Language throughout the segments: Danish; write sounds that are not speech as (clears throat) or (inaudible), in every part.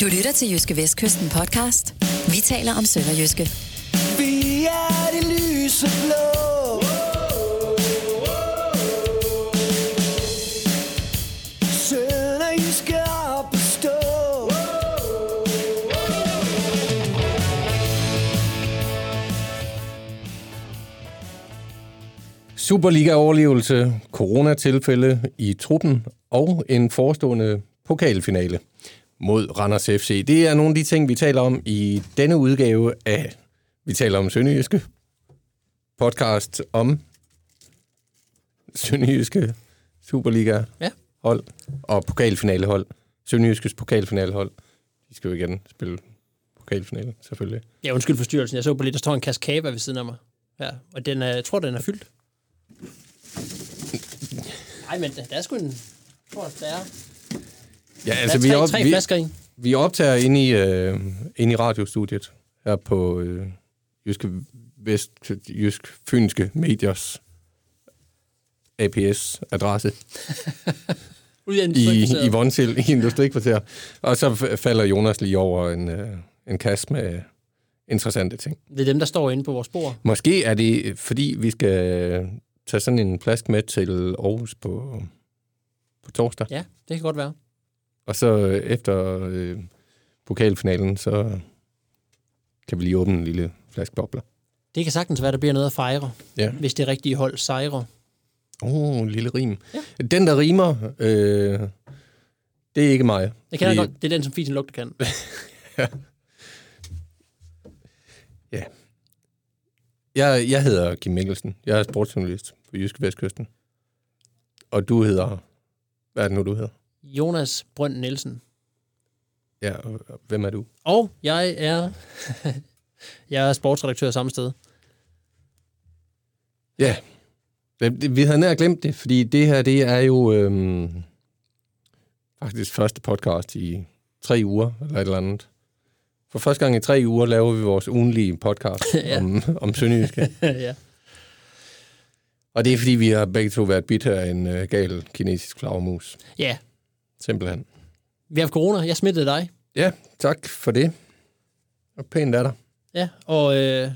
Du lytter til Jyske Vestkysten podcast. Vi taler om Sønderjyske. Vi er det lyse blå. Sønderjyske op at stå. Superliga-overlevelse, coronatilfælde i truppen og en forestående pokalfinale mod Randers FC. Det er nogle af de ting, vi taler om i denne udgave af Vi taler om Sønderjyske. Podcast om Sønderjyske Superliga Ja. hold og pokalfinalehold. Sønderjyskes pokalfinalehold. De skal jo igen spille pokalfinale, selvfølgelig. Ja, undskyld forstyrrelsen. Jeg så på lidt, der står en kasse kava ved siden af mig. Ja, og den er, jeg tror, den er fyldt. Nej, men der der er sgu en... Jeg tror, der er, Ja, altså, vi, tre, er op, tre vi, flasker i. vi optager inde i, øh, inde i radiostudiet her på øh, Jyske Vest, Jysk Fynske Mediers APS-adresse (laughs) i, i Vonsil i Industrikvarter. Og så falder Jonas lige over en, øh, en kasse med interessante ting. Det er dem, der står inde på vores bord. Måske er det, fordi vi skal tage sådan en flaske med til Aarhus på, på torsdag. Ja, det kan godt være. Og så øh, efter øh, pokalfinalen, så kan vi lige åbne en lille flaske bobler. Det kan sagtens være, der bliver noget at fejre, Ja. hvis det rigtige hold sejrer. Åh, oh, en lille rim. Ja. Den, der rimer, øh, det er ikke mig. Det kan jeg Fordi- godt. Det er den, som fisen lugter kan. (laughs) Jeg, jeg hedder Kim Mikkelsen. Jeg er sportsjournalist på Jyske Vestkysten. Og du hedder... Hvad er det nu, du hedder? Jonas Brønd Nielsen. Ja, og- hvem er du? Og jeg er... (laughs) jeg er sportsredaktør samme sted. Ja, vi havde nær glemt det, fordi det her, det er jo øhm, faktisk første podcast i tre uger, eller et eller andet. For første gang i tre uger laver vi vores ugenlige podcast (laughs) ja. om, om Sønderjyske. (laughs) ja. Og det er, fordi vi har begge to været bidt af en øh, gal kinesisk flagermus. ja, Simpelthen. vi har haft corona. Jeg smittede dig. Ja, tak for det. Og pænt er der. Ja, og øh,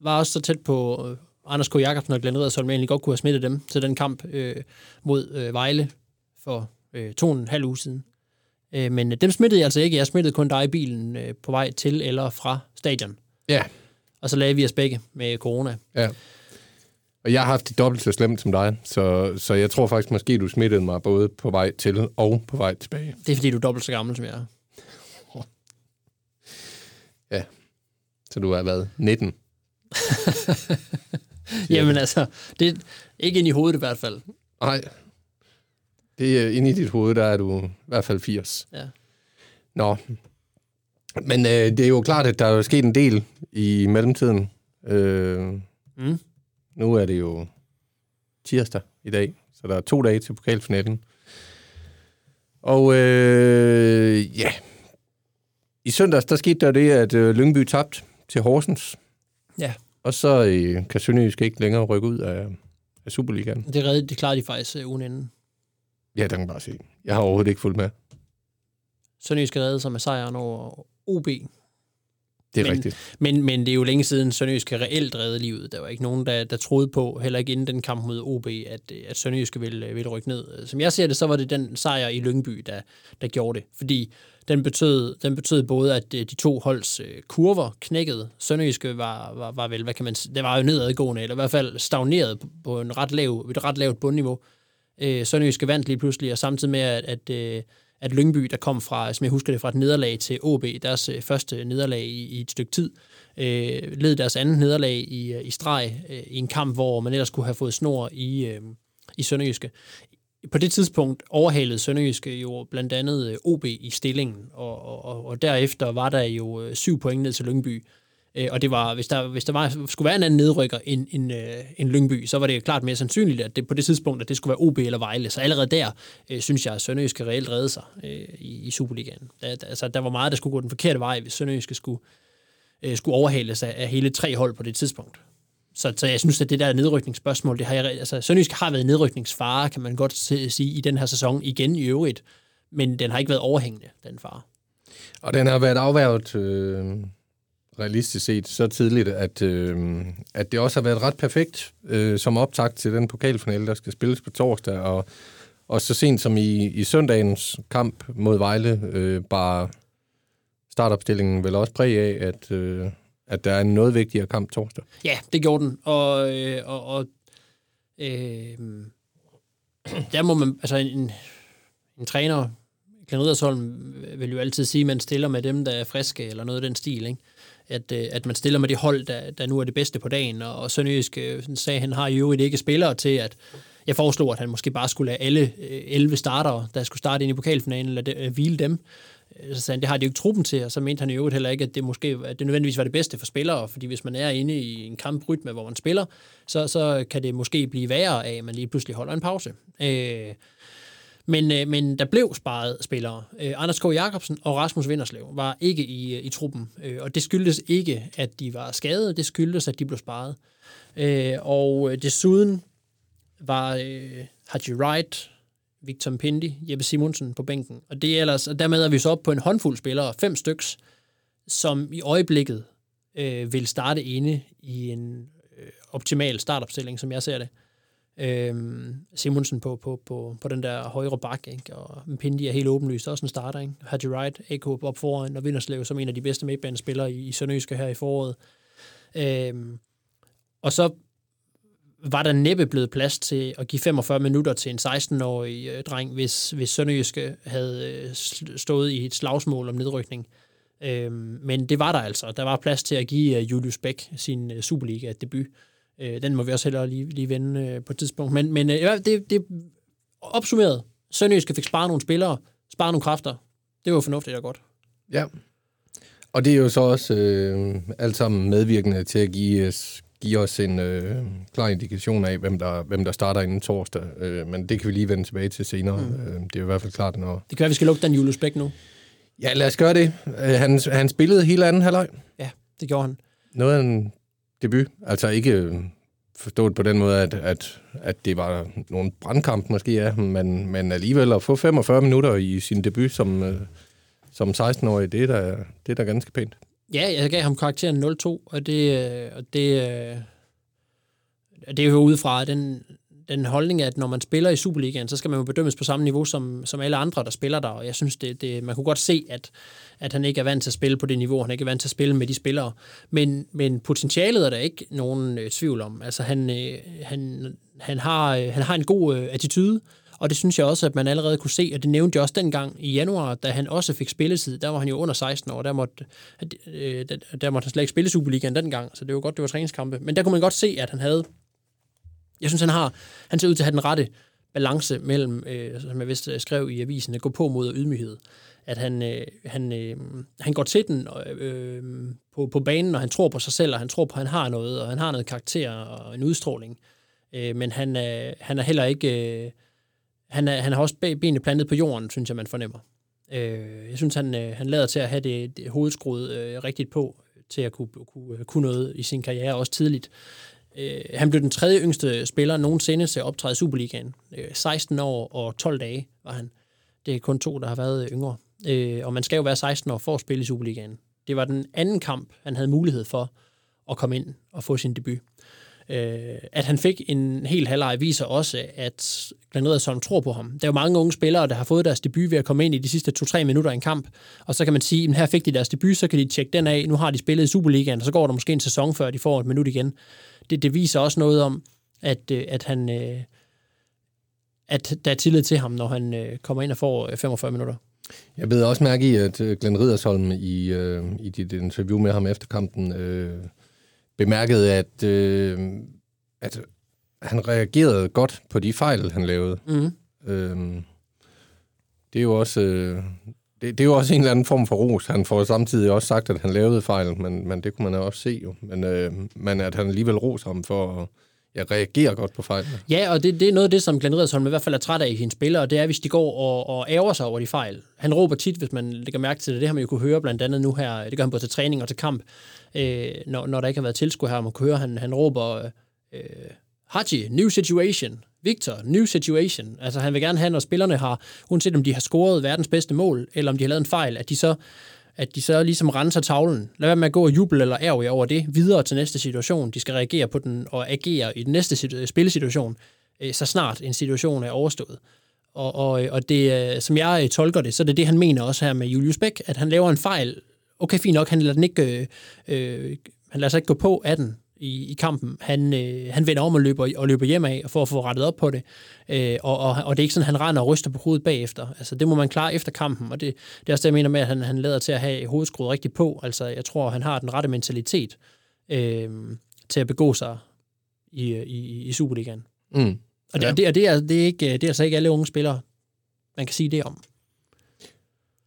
var også så tæt på øh, Anders K. Jacobsen og Glenn Riddersholm, egentlig godt kunne have smittet dem til den kamp øh, mod øh, Vejle for øh, to og en halv uge siden. Øh, men øh, dem smittede jeg altså ikke. Jeg smittede kun dig i bilen øh, på vej til eller fra stadion. Ja, Og så lagde vi os begge med corona. ja. Og jeg har haft det dobbelt så slemt som dig, så, så jeg tror faktisk måske, du smittede mig både på vej til og på vej tilbage. Det er fordi, du er dobbelt så gammel som jeg er. Så du har været 19. (laughs) Jamen altså, det er ikke ind i hovedet i hvert fald. Nej. Det er inde i dit hoved, der er du i hvert fald 80. Ja. Nå. Men øh, det er jo klart, at der er sket en del i mellemtiden. Øh, Mm. Nu er det jo tirsdag i dag, så der er to dage til pokalfinalen. Og øh, ja, i søndags, der skete der det, at øh, Lyngby tabte til Horsens. Ja. Og så øh, kan Sønderjysk ikke længere rykke ud af, af Superligaen. Det, redde, det klarede de faktisk øh, ugen inden. Ja, der kan bare se. Jeg har overhovedet ikke fulgt med. Sønderjysk skal redde sig med sejren over OB. Det er Men- rigtigt. Men, men det er jo længe siden, Sønderjysk reelt redde livet. Der var ikke nogen, der, der troede på, heller ikke inden den kamp mod OB, at, øh, at Sønderjysk ville, ville rykke ned. Som jeg ser det, så var det den sejr i Lyngby, der, der gjorde det. Fordi den betød, den betød både, at øh, de to holds øh, kurver knækkede. Sønderjyske var, var, var vel, hvad kan man det var jo nedadgående, eller i hvert fald stagneret på, en ret lav, et ret lavt bundniveau. Øh, Sønderjyske vandt lige pludselig, og samtidig med, at, at, øh, at Lyngby, der kom fra, som jeg husker det, fra et nederlag til OB, deres øh, første nederlag i, i et stykke tid, øh, led deres andet nederlag i, øh, i streg øh, i en kamp, hvor man ellers kunne have fået snor i, øh, i Sønderjyske. På det tidspunkt overhalede Sønderjyske jo blandt andet øh, OB i stillingen, og, og, og, derefter var der jo syv point ned til Lyngby. Øh, og det var, hvis der, hvis der var, skulle være en anden nedrykker end, end, øh, end Lyngby, så var det klart mere sandsynligt, at det på det tidspunkt, at det skulle være OB eller Vejle. Så allerede der, øh, synes jeg, at Sønderjyske reelt redde sig øh, i, i Superligaen. Der, der, altså, der var meget, der skulle gå den forkerte vej, hvis Sønderjysk skulle, øh, skulle overhales af, af hele tre hold på det tidspunkt. Så, så jeg synes, at det der nedrykningsspørgsmål, det har jeg, altså Sønderjysk har været nedrykningsfare, kan man godt sige, i den her sæson igen i øvrigt, men den har ikke været overhængende, den fare. Og den har været afværget øh, realistisk set så tidligt, at, øh, at det også har været ret perfekt øh, som optakt til den pokalfinale, der skal spilles på torsdag. Og, og så sent som i, i søndagens kamp mod Vejle, øh, bare startopstillingen vel også præg af, at, øh, at der er en noget vigtigere kamp torsdag. Ja, det gjorde den. Og, øh, og, og øh, der må man, altså en, en træner, Glenn Riddersholm, vil jo altid sige, at man stiller med dem, der er friske, eller noget af den stil, ikke? At, øh, at man stiller med det hold, der, der nu er det bedste på dagen, og, og Sønderjysk øh, sagde, at han har jo ikke spillere til, at jeg foreslog, at han måske bare skulle lade alle øh, 11 starter, der skulle starte ind i pokalfinalen, eller det, hvile dem. Så sagde han, det har de jo ikke truppen til, og så mente han i øvrigt heller ikke, at det måske at det nødvendigvis var det bedste for spillere, fordi hvis man er inde i en kamprytme, hvor man spiller, så, så kan det måske blive værre af, at man lige pludselig holder en pause. Øh, men, øh, men der blev sparet spillere. Øh, Anders K. Jacobsen og Rasmus Vinderslev var ikke i, øh, i truppen, øh, og det skyldtes ikke, at de var skadet, det skyldtes, at de blev sparet. Øh, og øh, desuden var øh, Haji Wright, Victor Pindi, Jeppe Simonsen på bænken. Og, det er ellers, og dermed er vi så op på en håndfuld spillere, fem styks, som i øjeblikket øh, vil starte inde i en øh, optimal startopstilling, som jeg ser det øh, Simonsen på, på, på, på den der højre bak, ikke? og Pindi er helt åbenlyst også en starter. Ikke? Haji Wright, AK op foran, og Vinderslev som en af de bedste midtbanespillere i, i Sønderjyske her i foråret. Øh, og så var der næppe blevet plads til at give 45 minutter til en 16-årig øh, dreng, hvis, hvis Sønderjyske havde øh, stået i et slagsmål om nedrykning. Øhm, men det var der altså. Der var plads til at give øh, Julius Bæk sin Superliga-debut. Øh, den må vi også hellere lige, lige vende øh, på et tidspunkt. Men, men øh, det, det opsummeret. Sønderjyske fik sparet nogle spillere, sparet nogle kræfter. Det var fornuftigt og godt. Ja. Og det er jo så også øh, alt sammen medvirkende til at give os, give os en øh, klar indikation af, hvem der, hvem der starter inden torsdag. Øh, men det kan vi lige vende tilbage til senere. Mm. Øh, det er i hvert fald klart, når... Det kan være, vi skal lukke den Julius Bæk nu. Ja, lad os gøre det. Øh, han, han spillede hele anden halvleg. Ja, det gjorde han. Noget af en debut. Altså ikke øh, forstået på den måde, at, at, at det var nogle brandkamp måske, ja, men, men alligevel at få 45 minutter i sin debut som, øh, som 16-årig, det er da, det er da ganske pænt. Ja, jeg gav ham karakteren 0-2, og det, øh, og det, og det er jo udefra den, den holdning, at når man spiller i Superligaen, så skal man jo bedømmes på samme niveau som, som alle andre, der spiller der. Og jeg synes, det, det, man kunne godt se, at, at han ikke er vant til at spille på det niveau. Han ikke er vant til at spille med de spillere. Men, men potentialet er der ikke nogen øh, tvivl om. Altså, han, øh, han, han, har, øh, han har en god øh, attitude, og det synes jeg også, at man allerede kunne se, og det nævnte jeg også dengang i januar, da han også fik spilletid. Der var han jo under 16 år, der måtte, øh, der, der måtte han slet ikke spille Superligaen dengang, så det var godt, det var træningskampe. Men der kunne man godt se, at han havde jeg synes, han har, han ser ud til at have den rette balance mellem, øh, som jeg vist øh, skrev i avisen, at gå på mod ydmyghed. At han, øh, han, øh, han går til den øh, øh på, på banen, og han tror på sig selv, og han tror på, at han har noget, og han har noget karakter og en udstråling. Øh, men han, øh, han er heller ikke... Øh, han, er, han har også benene plantet på jorden, synes jeg, man fornemmer. Øh, jeg synes, han, øh, han lader til at have det, det hovedskruet øh, rigtigt på, til at kunne, kunne, kunne noget i sin karriere, også tidligt. Øh, han blev den tredje yngste spiller nogensinde til at optræde i Superligaen. Øh, 16 år og 12 dage var han. Det er kun to, der har været yngre. Øh, og man skal jo være 16 år for at spille i Superligaen. Det var den anden kamp, han havde mulighed for at komme ind og få sin debut. Øh, at han fik en helt halvleg viser også, at Glenn Riddersholm tror på ham. Der er jo mange unge spillere, der har fået deres debut ved at komme ind i de sidste 2-3 minutter i en kamp, og så kan man sige, at her fik de deres debut, så kan de tjekke den af, nu har de spillet i Superligaen, og så går der måske en sæson, før de får et minut igen. Det, det viser også noget om, at, øh, at han... Øh, at der er tillid til ham, når han øh, kommer ind og får 45 minutter. Jeg ved også mærke i, at Glenn Riddersholm i, øh, i dit interview med ham efter kampen øh, bemærkede, at, øh, at han reagerede godt på de fejl, han lavede. Mm. Øh, det er jo også... Øh, det, det er jo også en eller anden form for ros. Han får samtidig også sagt, at han lavede fejl, men, men det kunne man også se jo. Men, øh, men at han alligevel roser ham for at ja, reagere godt på fejl. Ja, og det, det er noget af det, som Glenn Riddersholm i hvert fald er træt af i sine spillere, det er, hvis de går og, og ærger sig over de fejl. Han råber tit, hvis man lægger mærke til det. Det har man jo kunne høre blandt andet nu her. Det gør han både til træning og til kamp, øh, når, når der ikke har været tilskud her. Man kunne høre, han, han råber, øh, Haji, new situation. Victor, new situation. Altså han vil gerne have, når spillerne har, uanset om de har scoret verdens bedste mål, eller om de har lavet en fejl, at de så at de så ligesom renser tavlen. Lad være med at gå og juble eller ærge over det, videre til næste situation. De skal reagere på den og agere i den næste spillesituation, øh, så snart en situation er overstået. Og, og, og det, øh, som jeg øh, tolker det, så er det det, han mener også her med Julius Bæk, at han laver en fejl. Okay, fint nok, han lader den ikke, øh, han lader sig ikke gå på af den i, i kampen. Han, øh, han vender om og løber, og løber hjem af for at få rettet op på det. Øh, og, og, og det er ikke sådan, at han render og ryster på hovedet bagefter. Altså, det må man klare efter kampen, og det, det er også det, jeg mener med, at han, han lader til at have hovedet skruet rigtigt på. Altså, jeg tror, han har den rette mentalitet øh, til at begå sig i, i, i Superligaen. Mm. Og det, Ja. ja. det, og det, er, det, er ikke, det er altså ikke alle unge spillere, man kan sige det om.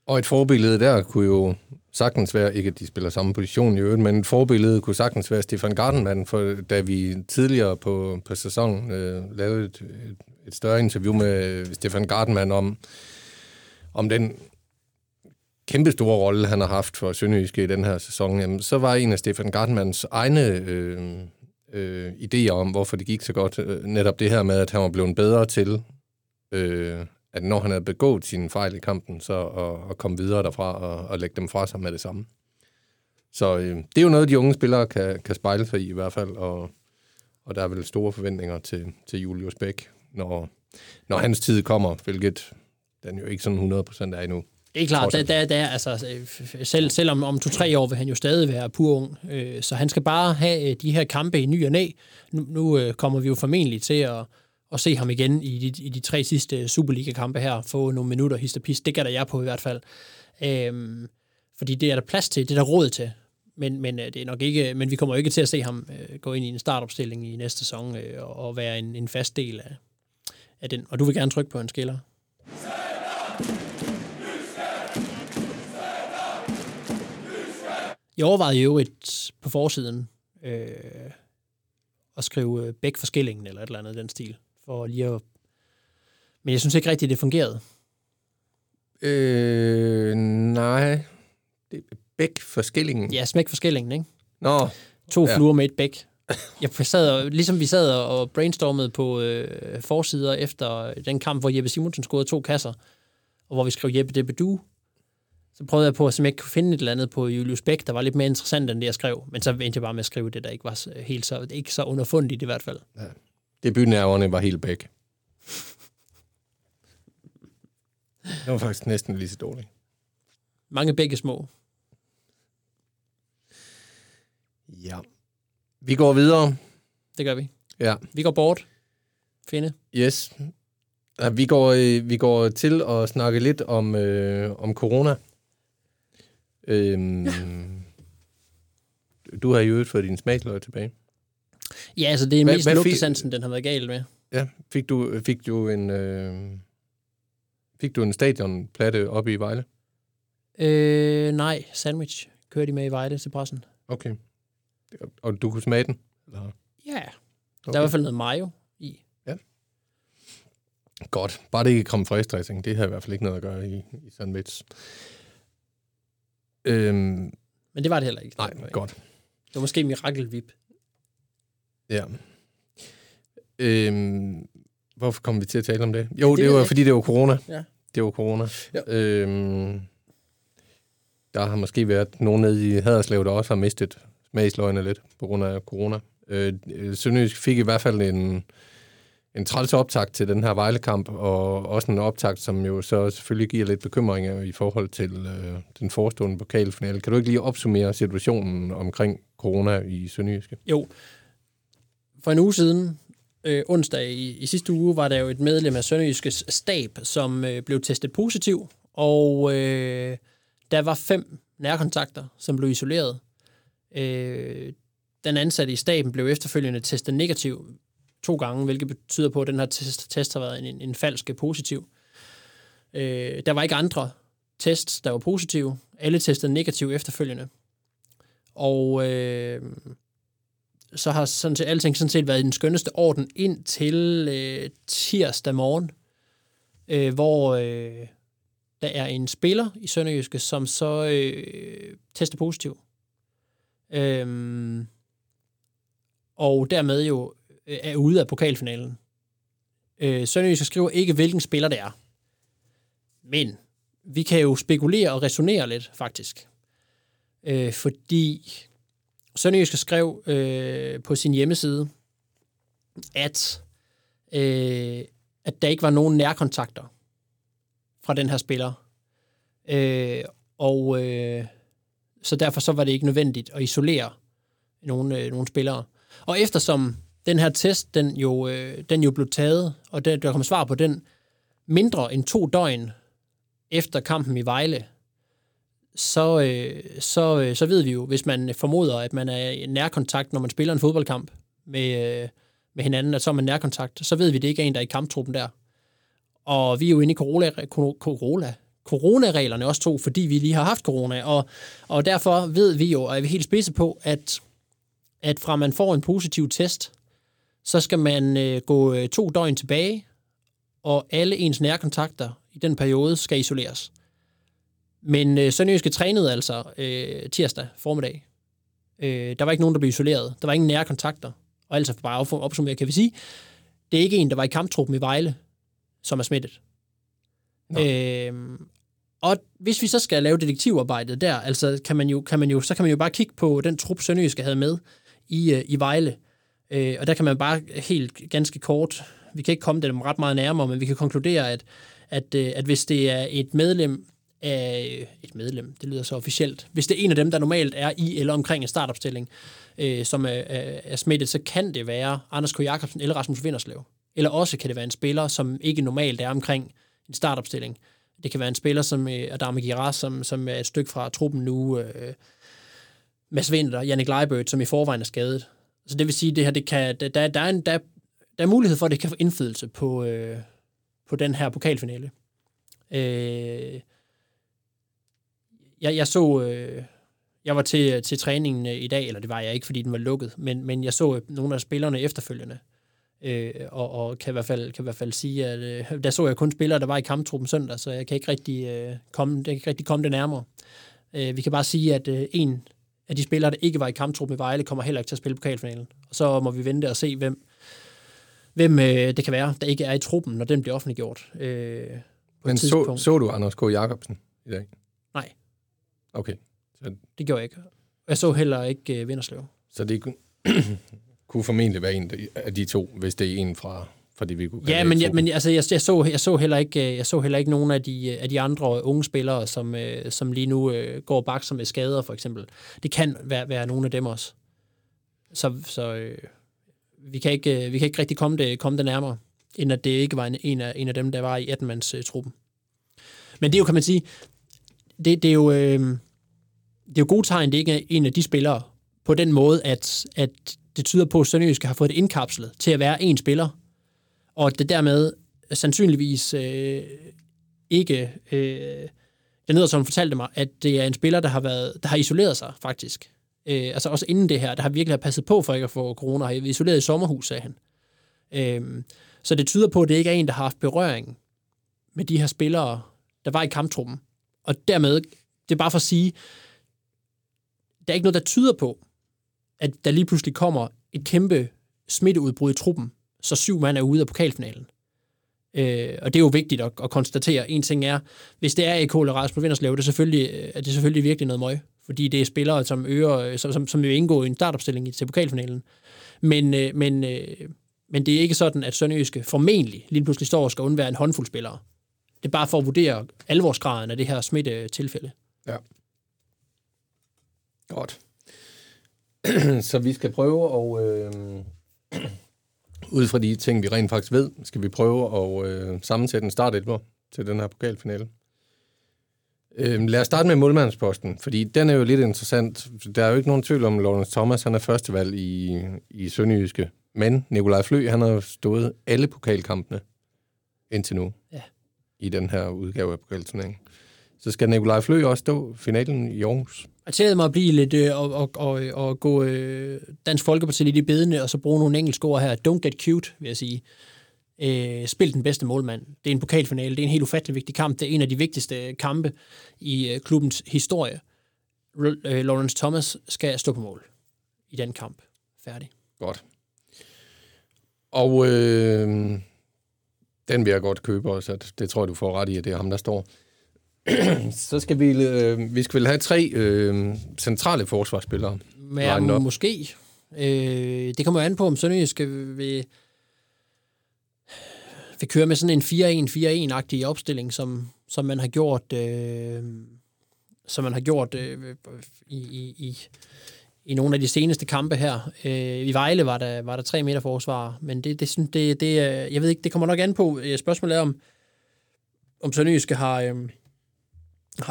Og et forbillede der kunne jo sagtens være, ikke at de spiller samme position i øvrigt, men et forbillede kunne sagtens være Stefan Gardenman, for da vi tidligere på, på sæsonen øh, lavede et, et, et større interview med Stefan Gardenman om, om den kæmpe store rolle, han har haft for Sønderjyske i den her sæson, jamen, så var en af Stefan Gardenmans egne øh, øh, idéer om, hvorfor det gik så godt, øh, netop det her med, at han var blevet bedre til øh, at når han havde begået sine fejl i kampen, så at, at komme videre derfra og, og lægge dem fra sig med det samme. Så øh, det er jo noget, de unge spillere kan, kan spejle sig i i hvert fald, og, og der er vel store forventninger til, til Julius Bæk, når, når hans tid kommer, hvilket den jo ikke sådan 100% er endnu. Det er klart, der, der, der, altså, selv, selv om, om to-tre år vil han jo stadig være pur ung, øh, så han skal bare have øh, de her kampe i ny og næ. Nu, nu øh, kommer vi jo formentlig til at, at se ham igen i de, i de tre sidste Superliga-kampe her, få nogle minutter hist og pis. Det gætter jeg på i hvert fald. Øhm, fordi det er der plads til, det er der råd til. Men, men, øh, det er nok ikke, men vi kommer jo ikke til at se ham øh, gå ind i en startopstilling i næste sæson øh, og, være en, en fast del af, af den. Og du vil gerne trykke på en skiller. Jeg overvejede jo et på forsiden øh, at skrive øh, Bæk for skillingen eller et eller andet den stil. For lige at... Men jeg synes ikke rigtigt, det fungerede. Øh, nej. Det er Bæk for skillingen. Ja, smæk for skillingen, ikke? Nå, To Ja. ja. fluer med et bæk. Jeg sad, og- ligesom vi sad og brainstormede på øh, forsider efter den kamp, hvor Jeppe Simonsen scorede to kasser, og hvor vi skrev Jeppe Debedu, så prøvede jeg på at jeg ikke kunne finde et eller andet på Julius Bæk, der var lidt mere interessant end det, jeg skrev. Men så endte jeg bare med at skrive det, der ikke var så- helt så, ikke så underfundigt i hvert fald. Debutnerverne var helt Bæk. Det var faktisk næsten lige så dårligt. Mange begge små. Ja. Vi går videre. Det gør vi. Ja. Vi går bort. Finde. Yes. Ja, vi, går, øh, vi går til at snakke lidt om, øh, om corona. Øhm, (laughs) du har i øvrigt fået din smagsløg tilbage. Ja, altså det er Hvad- mest hvad lugtesansen, den har været galt med. Ja, fik du, fik du en... Øh, fik du en stadionplatte oppe i Vejle? Øh, nej, sandwich kører de med i Vejle til pressen. Okay. Og du kunne smage den? Eller? Ja, okay. Okay. der er i hvert fald noget mayo i. Godt. Bare det ikke kom dressing. Det har i hvert fald ikke noget at gøre i, i sandwich. Øhm, Men det var det heller ikke. nej, godt. Det var måske mirakelvip. Ja. Øhm, hvorfor kom vi til at tale om det? Jo, Det det, var jeg fordi, det var corona. Ja. Det var corona. Ja. Øhm, der har måske været nogen nede i Haderslev, der også har mistet smagsløgene lidt på grund af corona. Øh, Sønderjysk fik i hvert fald en, en træls optakt til den her Vejlekamp, og også en optakt, som jo så selvfølgelig giver lidt bekymringer i forhold til øh, den forestående pokalfinale. Kan du ikke lige opsummere situationen omkring corona i Sønderjyske? Jo, for en uge siden, øh, onsdag i, i sidste uge, var der jo et medlem af Sønderjyskes stab, som øh, blev testet positiv, og øh, der var fem nærkontakter, som blev isoleret. Øh, den ansatte i staben blev efterfølgende testet negativ to gange, hvilket betyder på, at den her test, test har været en, en, en falsk positiv. Øh, der var ikke andre tests, der var positive. Alle testede negativ efterfølgende. Og øh, så har sådan set, alting sådan set været i den skønneste orden ind til øh, tirsdag morgen, øh, hvor øh, der er en spiller i Sønderjyske, som så øh, tester positiv. Øhm, og dermed jo øh, er ude af pokalfinalen. Øh, Sønderjysk skriver ikke, hvilken spiller det er. Men vi kan jo spekulere og resonere lidt, faktisk. Øh, fordi Sønderjyske skrev øh, på sin hjemmeside, at, øh, at der ikke var nogen nærkontakter fra den her spiller. Øh, og øh, så derfor så var det ikke nødvendigt at isolere nogle, øh, nogle spillere. Og eftersom den her test, den jo, øh, den jo blev taget, og der, der kom svar på den mindre end to døgn efter kampen i Vejle, så, øh, så, øh, så ved vi jo, hvis man formoder, at man er i nærkontakt, når man spiller en fodboldkamp med, øh, med hinanden, at så er man nærkontakt, så ved vi, at det ikke er en, der er i kamptruppen der. Og vi er jo inde i corona, corona, coronareglerne også to, fordi vi lige har haft corona, og, og derfor ved vi jo, og er vi helt spidse på, at, at fra man får en positiv test, så skal man øh, gå øh, to døgn tilbage, og alle ens nærkontakter i den periode skal isoleres. Men øh, Sønderjyske trænede altså øh, tirsdag formiddag. Øh, der var ikke nogen, der blev isoleret. Der var ingen nære kontakter. Og altså bare op, opsummere, kan vi sige, det er ikke en, der var i kamptruppen i Vejle, som er smittet. Øh, og hvis vi så skal lave detektivarbejdet der, altså kan man jo, kan man jo, så kan man jo bare kigge på den trup, Sønderjyske havde med i, øh, i Vejle. Øh, og der kan man bare helt ganske kort, vi kan ikke komme dem ret meget nærmere, men vi kan konkludere, at, at, øh, at hvis det er et medlem af et medlem, det lyder så officielt, hvis det er en af dem, der normalt er i eller omkring en startopstilling, øh, som er, er, er smittet, så kan det være Anders K. Jacobsen eller Rasmus Vinderslev. Eller også kan det være en spiller, som ikke normalt er omkring en startopstilling. Det kan være en spiller som øh, Adama Giras, som, som er et stykke fra truppen nu, øh, Mads Vinter, Jannik Leibødt, som i forvejen er skadet. Så det vil sige, at det her, det kan, der, der, er en, der, der er mulighed for, at det kan få indflydelse på, øh, på den her pokalfinale. Øh, jeg, jeg så... Øh, jeg var til, til træningen øh, i dag, eller det var jeg ikke, fordi den var lukket, men, men jeg så nogle af spillerne efterfølgende, øh, og, og kan, i hvert fald, kan i hvert fald sige, at øh, der så jeg kun spillere, der var i kamptruppen søndag, så jeg kan ikke rigtig, øh, komme, det kan ikke rigtig komme det nærmere. Øh, vi kan bare sige, at øh, en af de spillere, der ikke var i kamptruppen i Vejle, kommer heller ikke til at spille pokalfinalen. Og så må vi vente og se, hvem, hvem øh, det kan være, der ikke er i truppen, når den bliver offentliggjort. Øh, på Men så, så du Anders K. Jacobsen i dag? Okay. Så, Det gjorde jeg ikke. Jeg så heller ikke øh, Vinderslev. så det kunne, (clears throat) kunne formentlig være en af de to, hvis det er en fra, fra det, vi kunne Ja, men, jeg, men altså, jeg, jeg, så, jeg, så heller ikke, øh, jeg så heller ikke nogen af de, øh, af de andre unge spillere, som, øh, som lige nu øh, går bak som med skader, for eksempel. Det kan være, være nogle af dem også. Så, så øh, vi, kan ikke, øh, vi kan ikke rigtig komme det, komme det nærmere, end at det ikke var en, en, af, en af dem, der var i 18-mands-truppen. Men det er jo, kan man sige, det, det er jo... Øh, det er jo gode tegn, det ikke er en af de spillere, på den måde, at, at det tyder på, at Sønderjysk har fået det indkapslet til at være en spiller, og det dermed sandsynligvis øh, ikke... Øh, det lyder som fortalte mig, at det er en spiller, der har, været, der har isoleret sig, faktisk. Øh, altså også inden det her, der har virkelig har passet på for ikke at få corona, har isoleret i sommerhus, sagde han. Øh, så det tyder på, at det ikke er en, der har haft berøring med de her spillere, der var i kamptruppen. Og dermed, det er bare for at sige, der er ikke noget, der tyder på, at der lige pludselig kommer et kæmpe smitteudbrud i truppen, så syv mand er ude af pokalfinalen. Øh, og det er jo vigtigt at, at konstatere. En ting er, hvis det er EK eller Rasmus Vinderslev, det er selvfølgelig, øh, er det selvfølgelig virkelig noget møg, fordi det er spillere, som, øger, øh, som, som, som vil indgå i en startopstilling til pokalfinalen. Men, øh, men, øh, men det er ikke sådan, at Sønderjyske formentlig lige pludselig står og skal undvære en håndfuld spillere. Det er bare for at vurdere alvorsgraden af det her smittetilfælde. Ja. Godt. (clears throat) så vi skal prøve at... Øh, (clears throat) ud fra de ting, vi rent faktisk ved, skal vi prøve at øh, sammensætte en startelver til den her pokalfinale. Øh, lad os starte med målmandsposten, fordi den er jo lidt interessant. Der er jo ikke nogen tvivl om, at Lawrence Thomas han er førstevalg i, i Sønderjyske. Men Nikolaj Flø, han har jo stået alle pokalkampene indtil nu Ja. i den her udgave af pokalturneringen. Så skal Nikolaj Flø også stå finalen i Aarhus. Jeg tillader mig at blive lidt øh, og, og, og, og gå øh, Dansk Folkeparti lidt i bedene, og så bruge nogle engelske ord her. Don't get cute, vil jeg sige. Øh, spil den bedste målmand. Det er en pokalfinale. Det er en helt ufattelig vigtig kamp. Det er en af de vigtigste kampe i øh, klubbens historie. R- øh, Lawrence Thomas skal stå på mål i den kamp. Færdig. Godt. Og øh, den vil jeg godt købe også, det tror jeg, du får ret i, at det er ham, der står. (clears throat) så skal vi, øh, vi skal vel have tre øh, centrale forsvarsspillere. Men måske. Øh, det kommer an på, om Sønderjysk vil, vil køre med sådan en 4-1-4-1-agtig opstilling, som, som man har gjort, øh, som man har gjort øh, i, i, i, i nogle af de seneste kampe her. Øh, I Vejle var der, var der tre meter forsvar, men det, det, det, det, jeg ved ikke, det kommer nok an på. Øh, Spørgsmålet er, om, om Sønderjyske har, øh,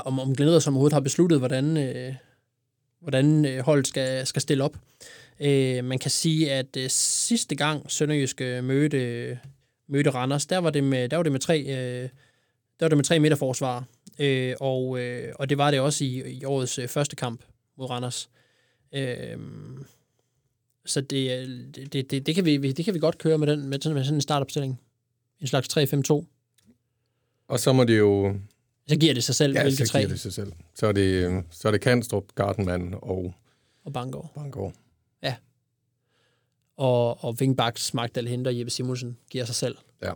om, om glæder som overhovedet har besluttet, hvordan, øh, hvordan øh, holdet skal, skal stille op. Øh, man kan sige, at øh, sidste gang Sønderjyske øh, mødte, mødte Randers, der var det med, der var det med tre, øh, der var det med tre meter forsvar. Øh, og, øh, og det var det også i, i årets øh, første kamp mod Randers. Øh, så det, øh, det, det, det, det, kan vi, det kan vi godt køre med, den, med, sådan, med sådan en startopstilling. En slags 3-5-2. Og så må det jo... Så giver det sig selv, Ja, hvilke så tre giver det sig selv. Så er det, øh, så er det Kanstrup, Gardenman og og Bangor. Bangor. Og, og Wingbacks Magdal henter Jeppe Simonsen giver sig selv. Ja.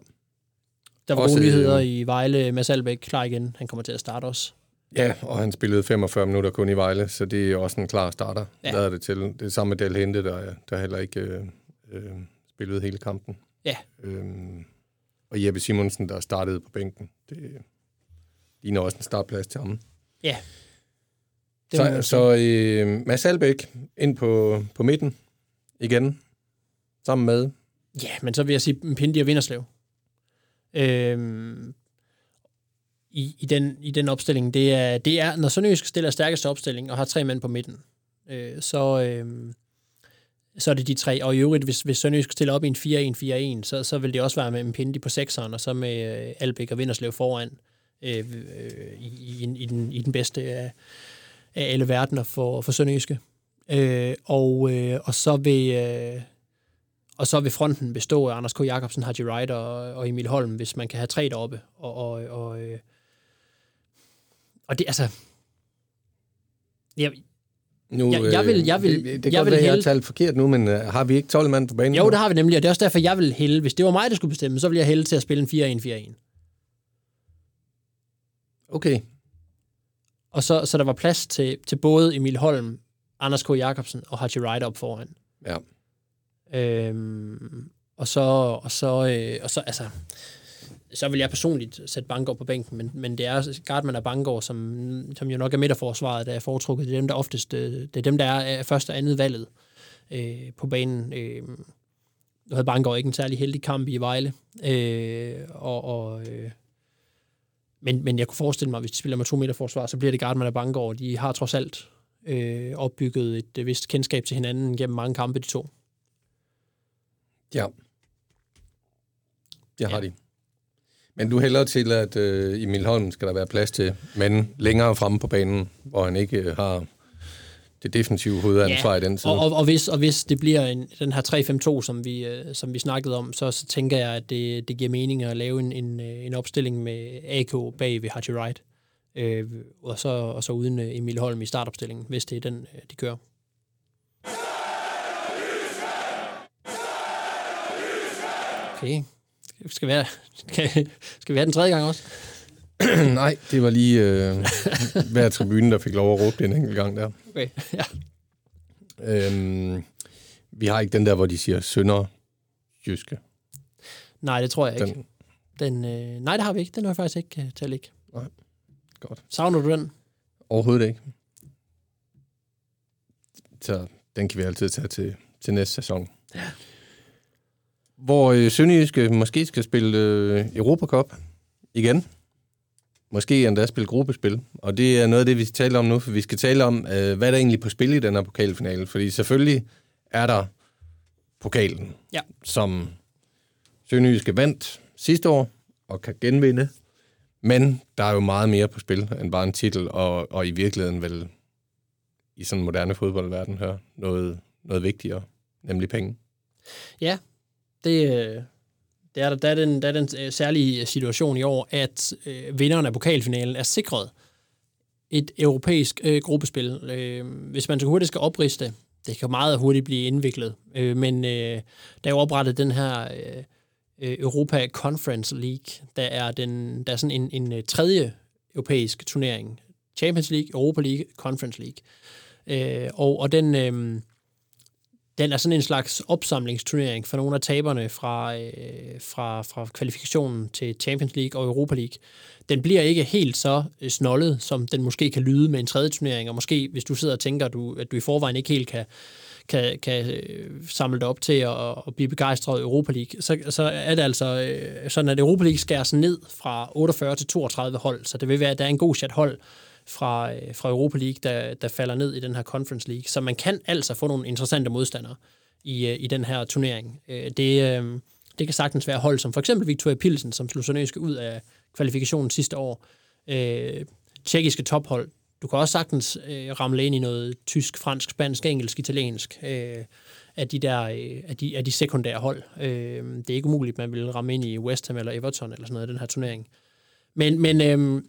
Der var Også, gode nyheder øh, i Vejle. Mads Albeck klar igen. Han kommer til at starte også. Ja, og han spillede 45 minutter kun i Vejle, så det er også en klar starter. Ja. Ja. Lader det til. Det er samme med Del Hente, der, der heller ikke øh, øh, spillede hele kampen. Ja. Øhm, og Jeppe Simonsen, der startede på bænken. Det ligner også en startplads til ham. Ja. Det Så, så øh, Mads Albeck ind på, på midten igen, sammen med... Ja, men så vil jeg sige Pindi og Vinderslev. Øhm, i, i, den, I den opstilling, det er, det er når Sønderjysk stiller stærkeste opstilling og har tre mænd på midten, øh, så, øh, så er det de tre. Og i øvrigt, hvis, hvis Sønderjysk stiller op i en 4-1-4-1, så, så vil det også være med Pindi på sekseren, og så med øh, Albæk og Vinderslev foran øh, øh, i, i, i, den, i den bedste af, af alle verdener for, for Sønderjyske. Øh, og, øh, og så vil... Øh, og så vil fronten bestå af Anders K. Jacobsen, Haji Wright og, og Emil Holm, hvis man kan have tre deroppe. Og, og, og, øh, og det, altså... Jeg, Nu, Jeg- jeg vil- jeg vil- Det, det kan jeg godt være, jeg har talt forkert nu, men uh, har vi ikke 12 mand på banen? jo, nu? det har vi nemlig, og det er også derfor, jeg vil hælde. Hvis det var mig, der skulle bestemme, så ville jeg hælde til at spille en 4-1-4-1. Okay. Og så, så der var plads til, til både Emil Holm, Anders K. Jacobsen og Haji Wright op foran. Ja. Øhm, og så, og så, øh, og så, altså, så vil jeg personligt sætte Bangor på bænken, men, men det er Gardman og Bangor, som, som jo nok er midterforsvaret, der er foretrukket. Det er dem, der oftest, øh, det er dem, der er første og andet valget øh, på banen. Øh, nu havde Bangor ikke en særlig heldig kamp i Vejle, øh, og, og øh, men, men jeg kunne forestille mig, hvis de spiller med to meter forsvar, så bliver det Gardman og Bangor. De har trods alt øh, opbygget et øh, vist kendskab til hinanden gennem mange kampe, de to. Ja. Det har Ja. de. Men du hælder til, at øh, Emil Holm skal der være plads til, men længere fremme på banen, hvor han ikke øh, har det defensive hovedansvar i den side. Og, og, og, hvis, og hvis det bliver en, den her 3-5-2, som vi, øh, som vi snakkede om, så, så tænker jeg, at det, det giver mening at lave en, en, øh, en opstilling med AK bag ved Haji Wright, øh, og, så, og så uden øh, Emil Holm i startopstillingen, hvis det er den, de kører. Okay. Skal vi, have, (laughs) skal, skal vi have den tredje gang også? (clears throat) Nej, det var lige øh, hver tribune, der fik lov at råbe den enkelt gang der. Okay, (laughs) ja. Øhm, vi har ikke den der, hvor de siger sønder jyske. Nej, det tror jeg ikke. Den, Den, øh, nej, det har vi ikke. Den har jeg faktisk ikke øh, til at ligge. godt. Savner du den? Overhovedet ikke. Så den kan vi altid tage til, til næste sæson. Ja. Hvor øh, Sønderjyske måske skal spille øh, Europacup igen. Måske endda spille gruppespil. Og det er noget af det, vi skal tale om nu, for vi skal tale om, øh, hvad der egentlig på spil i den her pokalfinale. Fordi selvfølgelig er der pokalen, Ja. som Sønderjyske vandt sidste år og kan genvinde. Men der er jo meget mere på spil end bare en titel, og, og i virkeligheden vel i sådan en moderne fodboldverden her noget, noget vigtigere, nemlig penge. Ja, det, øh, det er, der, der er den, der er den øh, særlige øh, situation i år, at øh, vinderen af pokalfinalen er sikret et europæisk øh, gruppespil. Øh, hvis man så hurtigt skal opriste det kan meget hurtigt blive indviklet. Øh, men øh, der er jo oprettet den her øh, øh Europa Conference League, der er, den, der er sådan en, en tredje europæisk turnering. Champions League, Europa League, Conference League. Øh, og, og den, øh, den er sådan en slags opsamlingsturnering for nogle af taberne fra, øh, fra, fra kvalifikationen til Champions League og Europa League. Den bliver ikke helt så øh, snollet, som den måske kan lyde med en tredje turnering, og måske hvis du sidder og tænker, at du, at du i forvejen ikke helt kan, kan, kan øh, samle det op til at, at blive begejstret i Europa League, så, så er det altså øh, sådan, at Europa League skæres ned fra 48 til 32 hold, så det vil være, at der er en god chat hold fra, øh, fra Europa League, der, der falder ned i den her Conference League. Så man kan altså få nogle interessante modstandere i, øh, i den her turnering. Øh, det, det kan sagtens være hold som for eksempel Victoria Pilsen, som slog Sønderjyske ud af kvalifikationen sidste år. Tjekkiske tophold. Du kan også sagtens ramle ind i noget tysk, fransk, spansk, engelsk, italiensk af de der af de, af de sekundære hold. Det er ikke umuligt, man vil ramme ind i West Ham eller Everton eller sådan noget i den her turnering. Men, men øh,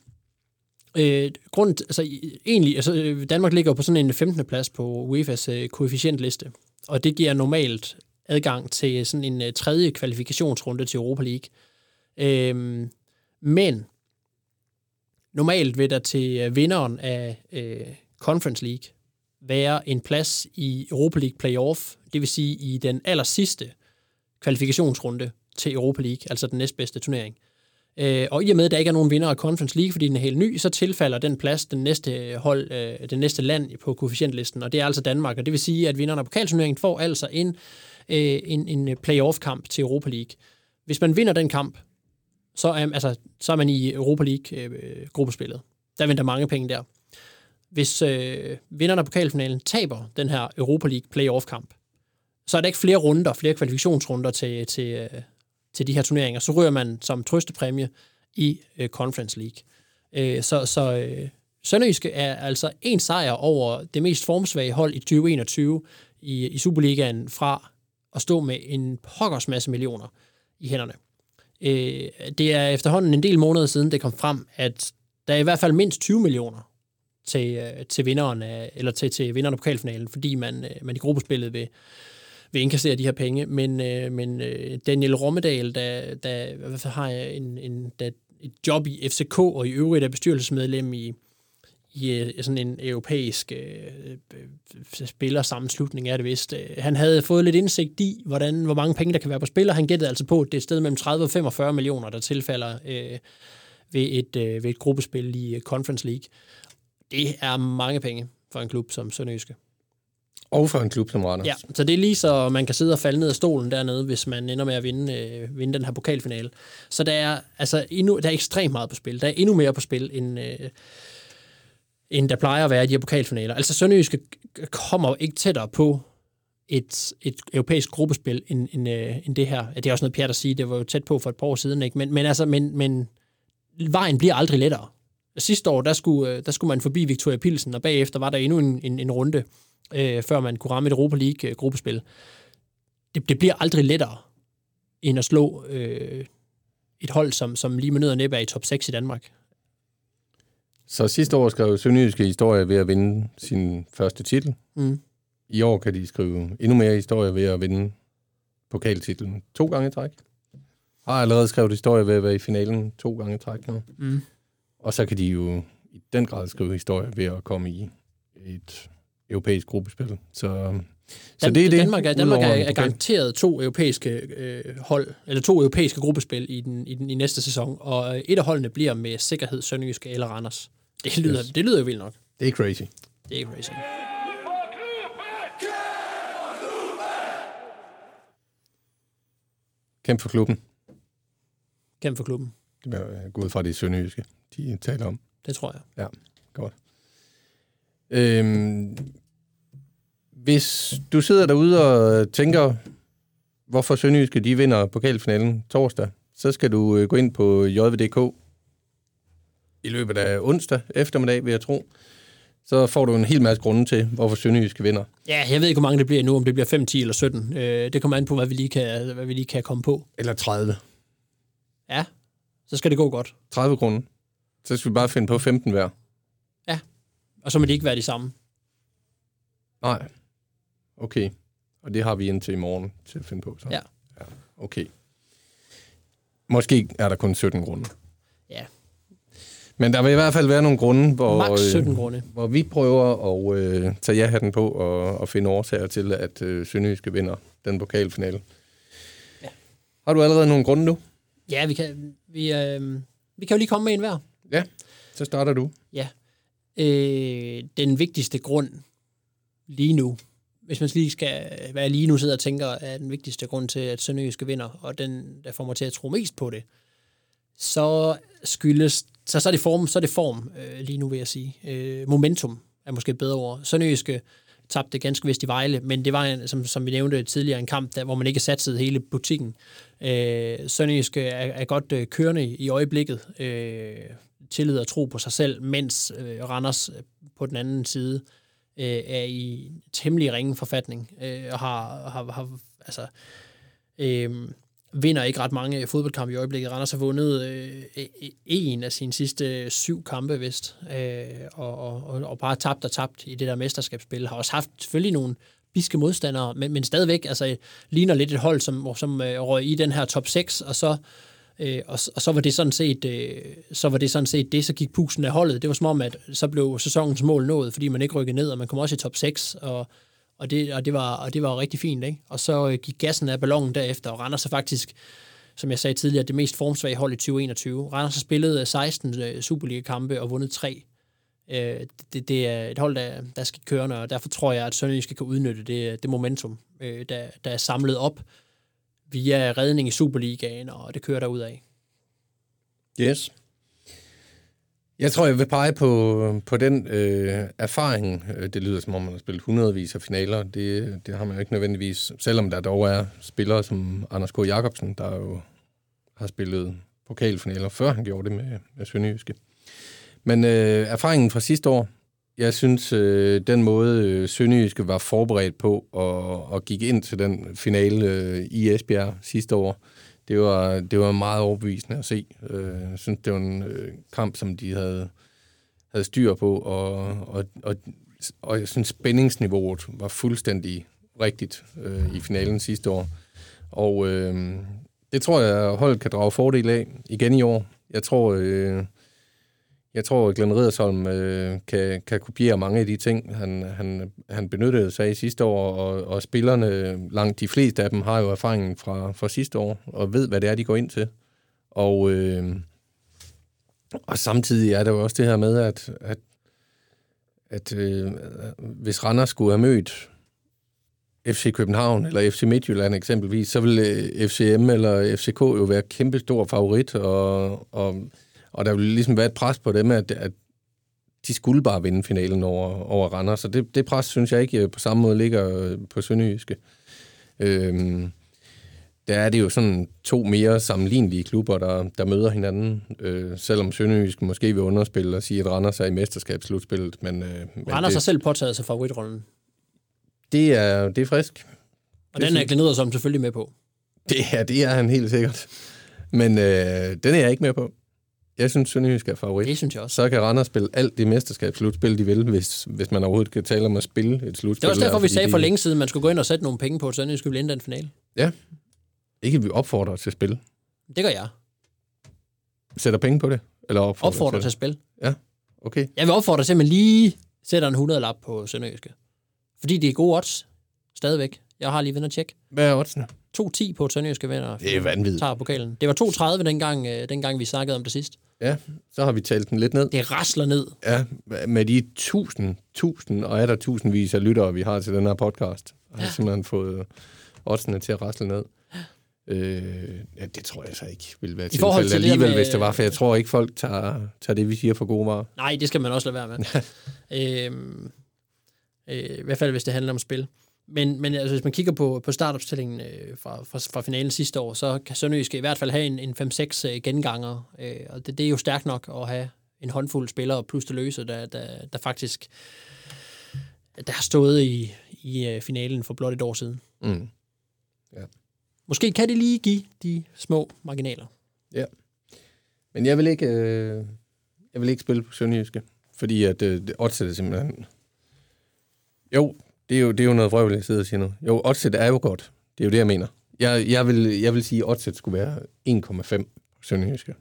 Øh, grund, altså, egentlig, altså, øh, Danmark ligger på sådan en 15. plads på UEFA's øh, koefficientliste, og det giver normalt adgang til sådan en øh, tredje kvalifikationsrunde til Europa League. Øh, men normalt vil der til øh, vinderen af øh, Conference League være en plads i Europa League Playoff, det vil sige i den aller sidste kvalifikationsrunde til Europa League, altså den næstbedste turnering. Øh, Øh, og i og med, at der ikke er nogen vinder af Conference League, fordi den er helt ny, så tilfalder den plads den næste hold, øh, den næste land på koefficientlisten, og det er altså Danmark. Og det vil sige, at vinderen af pokalturneringen får altså en, øh, en, en playoff-kamp til Europa League. Hvis man vinder den kamp, så er, altså, så er man i Europa League-gruppespillet. Øh, der venter mange penge der. Hvis øh, vinderen af pokalfinalen taber den her Europa League playoff-kamp, så er der ikke flere runder, flere kvalifikationsrunder til, til, øh, til de her turneringer, så ryger man som trøstepræmie i øh, Conference League. Øh, så så øh, Sønderjyske er altså en sejr over det mest formsvage hold i 2021 i, i Superligaen fra at stå med en pokkers masse millioner i hænderne. Øh, det er efterhånden en del måneder siden, det kom frem, at der er i hvert fald mindst 20 millioner til, øh, til vinderen af, eller til, til vinderen af pokalfinalen, fordi man, øh, man i gruppespillet vil, vil indkassere de her penge. Men, øh, men øh, Daniel Rommedal, der, der hvad har jeg en, en, der, et job i FCK, og i øvrigt er bestyrelsesmedlem i, i øh, sådan en europæisk øh, øh, spillersammenslutning, er det vist. Øh, han havde fået lidt indsigt i, hvordan, hvor mange penge der kan være på spil, og han gættede altså på, at det er et sted mellem 30 og 45 millioner, der tilfalder øh, ved, et, øh, ved et gruppespil i Conference League. Det er mange penge for en klub som Sønderjyske. Og for en klub som Randers. Ja, så det er lige så, man kan sidde og falde ned af stolen dernede, hvis man ender med at vinde, øh, vinde den her pokalfinale. Så der er, altså, endnu, der er ekstremt meget på spil. Der er endnu mere på spil, end, øh, end der plejer at være i de her pokalfinaler. Altså Sønderjyske kommer ikke tættere på et, et europæisk gruppespil end, end, øh, end det her. Det er også noget pjat at sige, det var jo tæt på for et par år siden, ikke? Men, men, altså, men, men vejen bliver aldrig lettere. Sidste år, der skulle, øh, der skulle man forbi Victoria Pilsen, og bagefter var der endnu en, en, en runde øh, før man kunne ramme et Europa League-gruppespil. Øh, det, det bliver aldrig lettere end at slå øh, et hold, som, som lige med nød og næppe er i top 6 i Danmark. Så sidste år skrev Sønderjyske historie ved at vinde sin første titel. Mm. I år kan de skrive endnu mere historie ved at vinde pokaltitlen to gange i træk. Har allerede skrevet historie ved at være i finalen to gange i træk nu. Mm. Og så kan de jo i den grad skrive historie ved at komme i et europæisk gruppespil. Så, Dan, så det er det. Danmark er, Danmark er, er garanteret to europæiske øh, hold, eller to europæiske gruppespil i, den, i, den, i næste sæson, og et af holdene bliver med sikkerhed Sønderjyske eller Randers. Det lyder, yes. det lyder jo vildt nok. Det er crazy. Det er crazy. Kæmp for klubben. Kæmp for klubben. Det er gået fra det sønderjyske, de taler om. Det tror jeg. Ja, godt. Øhm, hvis du sidder derude og tænker, hvorfor Sønderjyske de vinder pokalfinalen torsdag, så skal du øh, gå ind på jv.dk i løbet af onsdag eftermiddag, vil jeg tro. Så får du en hel masse grunde til, hvorfor Sønderjyske vinder. Ja, jeg ved ikke, hvor mange det bliver nu, om det bliver 5, 10 eller 17. Øh, det kommer an på, hvad vi, lige kan, hvad vi lige kan komme på. Eller 30. Ja, så skal det gå godt. 30 grunde. Så skal vi bare finde på 15 hver. Og så må de ikke være de samme. Nej. Okay. Og det har vi indtil i morgen til at finde på. Så. Ja. ja. Okay. Måske er der kun 17 grunde. Ja, Men der vil i hvert fald være nogle grunde, hvor, Max 17 øh, grunde. hvor vi prøver at øh, tage ja-hatten på og, og finde årsager til, at øh, Sønderjyske vinder den pokalfinale. Ja. Har du allerede nogle grunde nu? ja vi, kan, vi, øh, vi kan jo lige komme med en hver. Ja. Så starter du. Ja. Øh, den vigtigste grund lige nu, hvis man lige skal være lige nu sidder og tænker, er den vigtigste grund til, at Sønderjyske vinder, og den, der får mig til at tro mest på det, så skyldes, så, så er det form, så er det form øh, lige nu, vil jeg sige. Øh, momentum er måske et bedre ord. Sønderjyske tabte ganske vist i Vejle, men det var, en, som, som vi nævnte tidligere, en kamp, der, hvor man ikke satsede hele butikken. Øh, Sønderjyske er, er godt øh, kørende i øjeblikket. Øh, tillid og tro på sig selv, mens øh, Randers øh, på den anden side øh, er i temmelig ringe forfatning øh, og har, har, har altså, øh, vinder ikke ret mange fodboldkampe i øjeblikket. Randers har vundet øh, e-, en af sine sidste syv kampe, vist, øh, og, og, og, og bare tabt og tabt i det der mesterskabsspil. Har også haft selvfølgelig nogle biske modstandere, men, men stadigvæk altså, ligner lidt et hold, som, som øh, røg i den her top 6, og så Øh, og, og så var det sådan set øh, så var det sådan set det, så gik pusen af holdet. Det var som om, at så blev sæsonens mål nået, fordi man ikke rykkede ned, og man kom også i top 6, og, og, det, og, det, var, og det var rigtig fint. Ikke? Og så øh, gik gassen af ballonen derefter, og Randers sig faktisk, som jeg sagde tidligere, det mest formsvage hold i 2021. Randers har spillet øh, 16 øh, Superliga-kampe og vundet 3. Øh, det, det er et hold, der, der skal kørende, og derfor tror jeg, at Sønderjyske kan udnytte det, øh, det momentum, øh, der, der er samlet op via redning i Superligaen, og det kører derud af. Yes. Jeg tror, jeg vil pege på, på den øh, erfaring. Øh, det lyder som om, man har spillet hundredvis af finaler. Det, det har man jo ikke nødvendigvis. Selvom der dog er spillere som Anders K. Jacobsen, der jo har spillet pokalfinaler, før han gjorde det med, med Sønderjyske. Men øh, erfaringen fra sidste år, jeg synes, øh, den måde øh, Sønderjyske var forberedt på og, og gik ind til den finale øh, i Esbjerg sidste år, det var, det var meget overbevisende at se. Øh, jeg synes, det var en øh, kamp, som de havde, havde styr på, og, og, og, og jeg synes, spændingsniveauet var fuldstændig rigtigt øh, i finalen sidste år. Og øh, det tror jeg, holdet kan drage fordel af igen i år. Jeg tror, øh, jeg tror, at Glenn Riddersholm øh, kan, kan kopiere mange af de ting, han, han, han benyttede sig i sidste år, og, og spillerne, langt de fleste af dem, har jo erfaringen fra, fra sidste år, og ved, hvad det er, de går ind til. Og, øh, og samtidig er der jo også det her med, at, at, at øh, hvis Randers skulle have mødt FC København eller FC Midtjylland eksempelvis, så ville øh, FCM eller FCK jo være kæmpe stor favorit, og, og, og der vil ligesom være et pres på dem, at, at de skulle bare vinde finalen over, over Randers, så det, det pres synes jeg ikke øh, på samme måde ligger øh, på Sønderjyske. Øhm, der er det jo sådan to mere sammenlignelige klubber, der, der møder hinanden, øh, selvom Sønderjyske måske vil underspille og sige, at Randers er i mesterskabsslutspillet. Men, øh, men Randers har selv påtaget sig favoritrollen, det, er, det er frisk. og Det den er Glenn Riddersholm selvfølgelig med på. Det er, det er han helt sikkert. Men øh, den er jeg ikke med på. Jeg synes, Sønderjysk er favorit. Det synes jeg også. Så kan Randers spille alt det mesterskabsslutspil, de vil, hvis, hvis man overhovedet kan tale om at spille et slutspil. Det var også derfor, der, vi sagde de- for længe siden, at man skulle gå ind og sætte nogle penge på, at Sønderjysk skulle vinde den finale. Ja. Ikke at vi opfordrer til spil. Det gør jeg. Sætter penge på det? Eller opfordrer, Opfordrer til at spille. Okay. Jeg vil opfordre til, at man lige sætter en 100-lap på Sønderjyske. Fordi det er gode odds. Stadigvæk. Jeg har lige vendt og tjek. Hvad er oddsene? 2-10 på, at Sønderjyske vinder. Det er vanvittigt. Tager pokalen. Det var 2-30 dengang, øh, dengang, vi snakkede om det sidst. Ja, så har vi talt den lidt ned. Det rasler ned. Ja, med de tusind, tusind og er der tusindvis af lyttere, vi har til den her podcast, har jeg simpelthen fået oddsene til at rasle ned. Øh, ja, det tror jeg så ikke vil være tilfældet til der alligevel, med- hvis det var, for jeg tror ikke, folk tager, tager det, vi siger for gode varer. Nej, det skal man også lade være med. (laughs) øhm, øh, I hvert fald, hvis det handler om spil. Men, men altså, hvis man kigger på, på startopstillingen øh, fra, fra, fra finalen sidste år, så kan Sønderjyske i hvert fald have en, en 5-6 øh, genganger. Øh, og det, det er jo stærkt nok at have en håndfuld spillere plus det løse, der, der, der faktisk der har stået i, i øh, finalen for blot et år siden. Mm. Måske kan det lige give de små marginaler. Ja. Men jeg vil ikke, øh, jeg vil ikke spille på Sønderjyske, fordi at øh, det er simpelthen... Jo, Det er jo, det er jo noget vrøvl, jeg sidder og siger nu. Jo, oddset er jo godt. Det er jo det, jeg mener. Jeg, jeg, vil, jeg vil sige, at oddset skulle være 1,5 på Sønderjyske.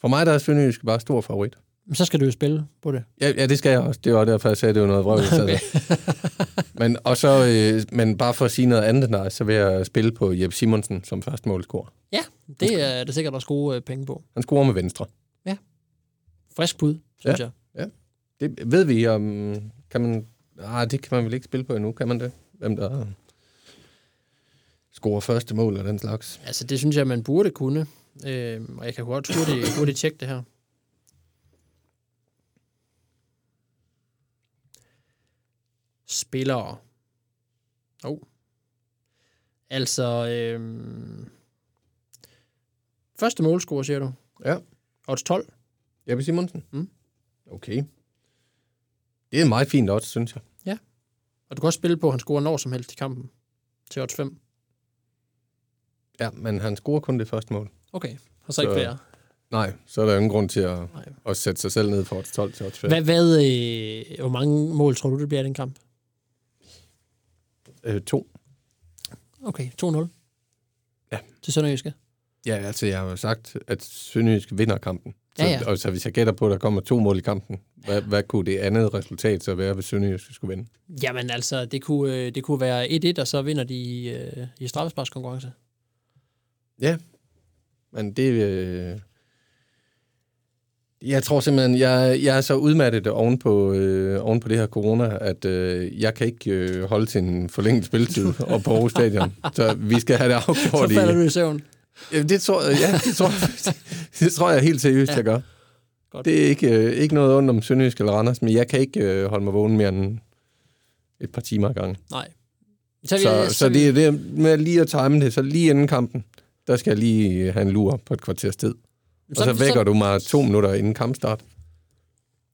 For mig der er Sønderjyske bare stor favorit. Men så skal du jo spille på det. Ja, ja, det skal jeg også. Det var derfor, jeg sagde, at det var noget vrøvl. Okay. (laughs) men, og så, øh, men bare for at sige noget andet dig, så vil jeg spille på Jeppe Simonsen som første målscorer. Ja, det er der sikkert også gode øh, penge på. Han scorer med venstre. Frisk bud, synes Ja. jeg. Det ved vi om... Kan man... Ah, det kan man vel ikke spille på endnu, kan man det? Hvem der scorer første mål og den slags. Altså, det synes jeg, man burde kunne. Øh, og jeg kan godt hurtigt, (coughs) hurtigt tjekke det her. Spillere. Oh. Altså, øh, første målscorer, siger du? Ja. Odds 12. Jeppe Simonsen? Mm. Okay. Det er en meget fint odds, synes jeg. Og du kan også spille på, at han scorer når som helst i kampen. Til odds 5. Ja, men han scorer kun det første mål. Okay, og så ikke flere. Nej, så er der ingen grund til at, Nej. at sætte sig selv ned for odds 12 til odds 5. Hvad, hvad, øh, hvor mange mål tror du, det bliver i den kamp? Øh, to. Okay, 2-0. Ja. Til Sønderjyske. Ja, altså jeg har jo sagt, at Sønderjysk vinder kampen. Så, Ja, ja. Og så hvis jeg gætter på, at der kommer to mål i kampen, hvad, hvad kunne det andet resultat så være, hvis Sønderjysk skulle vinde? Jamen altså, det kunne, øh, det kunne være 1-1, og så vinder de i, øh, i straffesparkskonkurrence. Ja, men det... Øh, jeg tror simpelthen, jeg, jeg er så udmattet oven på, øh, oven på det her corona, at øh, jeg kan ikke øh, holde til en forlænget spilletid (laughs) op på Aarhus Stadion. Så vi skal have det Så afgjort i... falder du i søvn. Ja, det tror, jeg- ja, det tror, (laughs) det tror jeg helt seriøst, Ja. jeg gør. Godt. Det er ikke, øh, ikke noget ondt om Sønderjysk eller Randers, men jeg kan ikke øh, holde mig vågen mere end et par timer ad gangen. Nej. Så, vi, Så, så det er det med lige at time det, så lige inden kampen, der skal jeg lige have en lur på et kvarters tid. Og så vækker du mig to minutter inden kampstart.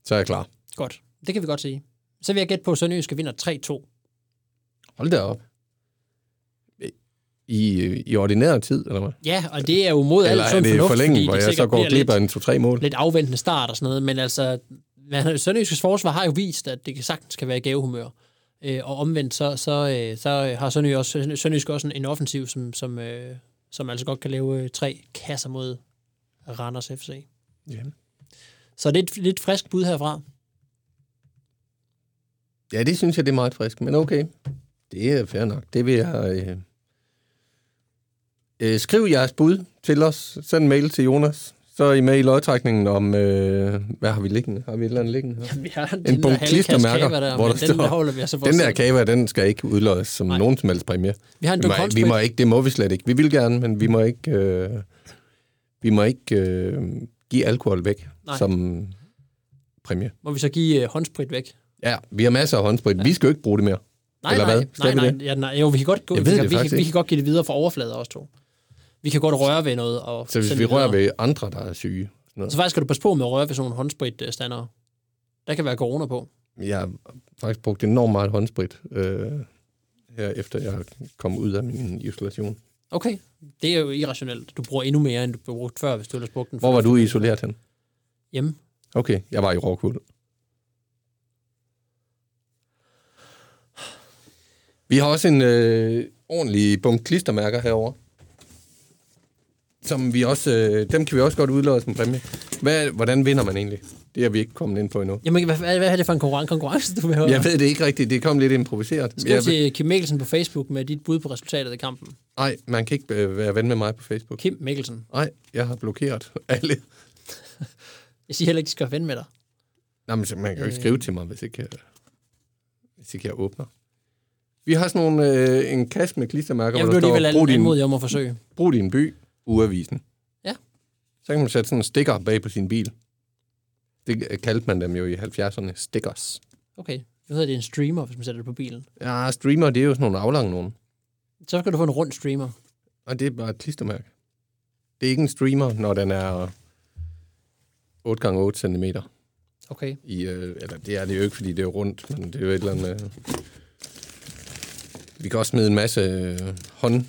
Så er jeg klar. Godt, det kan vi godt sige. Så vil jeg gætte på, at Sønderjyske vinder 3-2. Hold da op. I, I ordinær tid, eller hvad? Ja, og det er jo mod Eller alt sund fornuft, forlænget, fordi hvor det jeg så går glip af en to-tre mål? lidt afventende start og sådan noget, men altså, Sønderjyskes forsvar har jo vist, at det sagtens kan være i gavehumør. Øh, og omvendt, så, så, øh, så har Sønderjysk også, Sønderjysk også en, en offensiv, som, som, øh, som altså godt kan lave øh, tre kasser mod Randers FC. Ja. Så det er et lidt frisk bud herfra. ja, det synes jeg, det er meget frisk, men okay. Det er fair nok. Det vil jeg... Øh... Øh, skriv jeres bud til os. Send en mail til Jonas. Så er I med i lodtrækningen om... Øh... Hvad har vi liggende? Har vi et eller andet liggende her? (laughs) Vi har En bunke klistermærker, der, hvor der den står- der holder vi altså for Den der kava, den skal ikke udløses som Nej. nogen som helst præmie. Vi har en Vi må, vi må ikke, det må vi slet ikke. Vi vil gerne, men vi må ikke, øh, vi må ikke øh, give alkohol væk Nej. Som præmie. Må vi så give øh, håndsprit væk? Ja, vi har masser af håndsprit. Ja. Vi skal jo ikke bruge det mere. Nej, Eller nej, hvad? Skal nej, nej, ja, nej. Jo, vi kan godt, gå, Jeg vi, kan, vi, kan, vi kan godt give det videre fra overflader også, to. Vi kan godt røre ved noget. Og Så hvis vi rører ved andre, der er syge. Noget. Så faktisk skal du passe på med at røre ved sådan nogle håndspritstandere. Der kan være corona på. Jeg har faktisk brugt enormt meget håndsprit, øh, her efter jeg kom ud af min isolation. Okay, det er jo irrationelt. Du bruger endnu mere, end du brugte før, hvis du ellers brugte den. Hvor var du isoleret hen? Hjemme. Okay, jeg var i Rockwood. Vi har også en øh, ordentlig bunke klistermærker herover. Som vi også, øh, dem kan vi også godt udlade som præmie. Hvad, hvordan vinder man egentlig? Det er vi ikke kommet ind på endnu. Jamen, hvad, hvad, er det for en konkurrence, konkurrence du vil høre? Jeg ved det ikke rigtigt. Det kom lidt improviseret. Skriv Jeg, til Kim Mikkelsen på Facebook med dit bud på resultatet af kampen. nej, man kan ikke øh, være ven med mig på Facebook. Kim Mikkelsen. Nej, jeg har blokeret alle. (laughs) Jeg siger heller ikke, de skal være ven med dig. Nej, men man kan jo ikke Øh. skrive til mig, hvis ikke, jeg, hvis ikke jeg åbner. Vi har sådan nogle, øh, en kasse med klistermærker, Jeg hvor der står, brug din, jer om at forsøge. brug din by, uavisen. Ja. Så kan man sætte sådan en sticker bag på sin bil. Det kaldte man dem jo i 70'erne, stickers. Okay, nu hedder det en streamer, hvis man sætter det på bilen. Ja, streamer, det er jo sådan nogle aflange nogen. Så skal du få en rund streamer. Og det er bare et klistermærke. Det er ikke en streamer, når den er 8x8 cm. Okay. I, øh, eller det er det jo ikke, fordi det er rundt, men det er jo et eller andet... Øh. Vi kan også smide en masse øh, hånd...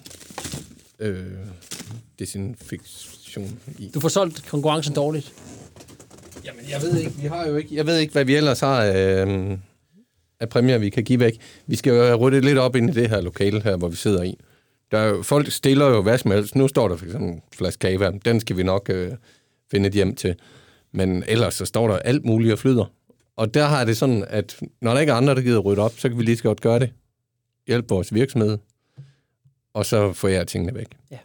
Øh, desinfektion i. Du får solgt konkurrencen dårligt. Jamen, jeg ved ikke, vi har jo ikke... Jeg ved ikke, hvad vi ellers har af... Øh, af præmier, vi kan give væk. Vi skal jo have ryddet lidt op ind i det her lokale her, hvor vi sidder i. Der er jo, folk stiller jo hvad som helst. Nu står der for eksempel en flaske kava. Den skal vi nok øh, finde et hjem til. Men ellers så står der alt muligt og flyder. Og der har det sådan, at når der ikke er andre, der gider rydde op, så kan vi lige så godt gøre det. Hjælpe vores virksomhed. Og så får jeg tingene væk. Ja.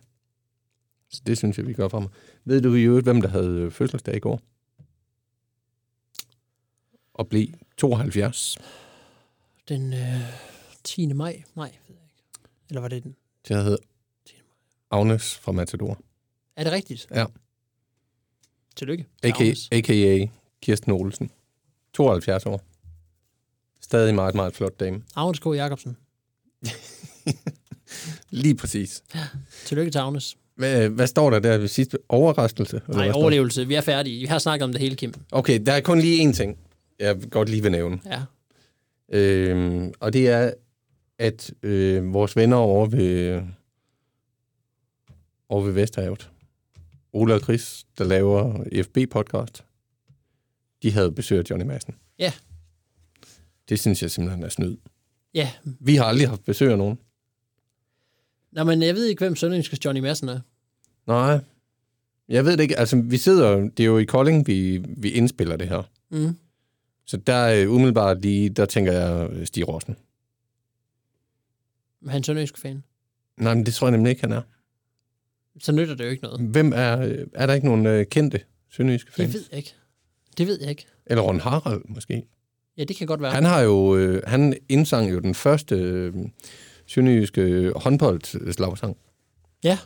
Så det synes jeg, vi gør mig. Ved du i øvrigt, hvem der havde fødselsdag i går? Og blev 72. Den øh, 10. maj? Nej, ved jeg ikke. Eller var det den? Det hed Agnes fra Matador. Er det rigtigt? Ja. Tillykke. A.K. A.K.A. Kirsten Olsen. 72 år. Stadig meget, meget flot dame. Agnes K. Jacobsen. (laughs) Lige præcis. Tillykke til Agnes. Hvad, hvad står der der ved sidste? Overraskelse? Nej, hvad overlevelse. Vi er færdige. Vi har snakket om det hele, Kim. Okay, der er kun lige én ting, jeg godt lige vil nævne. Ja. Øhm, og det er, at øh, vores venner over ved, over ved Vesterhavet, Ola og Chris, der laver FB-podcast, de havde besøgt Johnny Madsen. Ja. Det synes jeg simpelthen er snyd. Ja. Vi har aldrig haft besøg af nogen. Nå, men jeg ved ikke, hvem Sønderjyskes Johnny Madsen er. Nej. Jeg ved det ikke. Altså, vi sidder... Det er jo i Kolding, vi, vi indspiller det her. Mm. Så der er umiddelbart lige... Der tænker jeg øh, Stig Rossen. Han er sønderjysk fan. Nej, men det tror jeg nemlig ikke, han er. Så nytter det jo ikke noget. Hvem er... øh, Er der ikke nogen øh, kendte sønderjyske fans? Det ved jeg ikke. Det ved jeg ikke. Eller Ron Harald, måske. Ja, det kan godt være. Han har jo... Øh, han indsang jo den første øh, sønderjyske håndboldslagsang. Ja.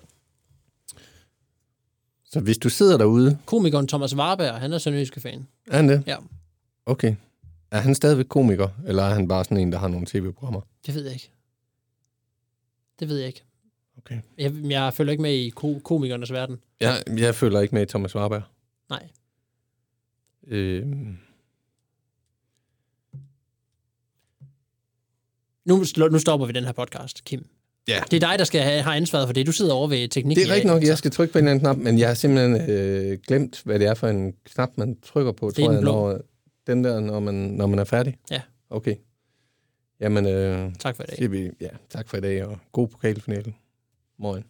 Så hvis du sidder derude... Komikeren Thomas Warberg, han er sønderjyske fan. Er han det? Ja. Okay. Er han stadigvæk komiker, eller er han bare sådan en, der har nogle tv-programmer? Det ved jeg ikke. Det ved jeg ikke. Okay. Jeg, jeg følger ikke med i ko- komikernes verden. Jeg, jeg følger ikke med i Thomas Warberg. Nej. Øh, Nu, nu stopper vi den her podcast, Kim. Ja. Det er dig, der skal have, have ansvaret for det. Du sidder over ved teknikken. det er rigtigt nok, jeg skal trykke på en eller anden knap, men jeg har simpelthen øh, glemt, hvad det er for en knap, man trykker på, Det er tror den jeg, når, den der, når man, når man er færdig. Ja. Okay. Jamen, øh, Tak for i dag. vi ja, tak for i dag, og god pokalfinale. Morgen.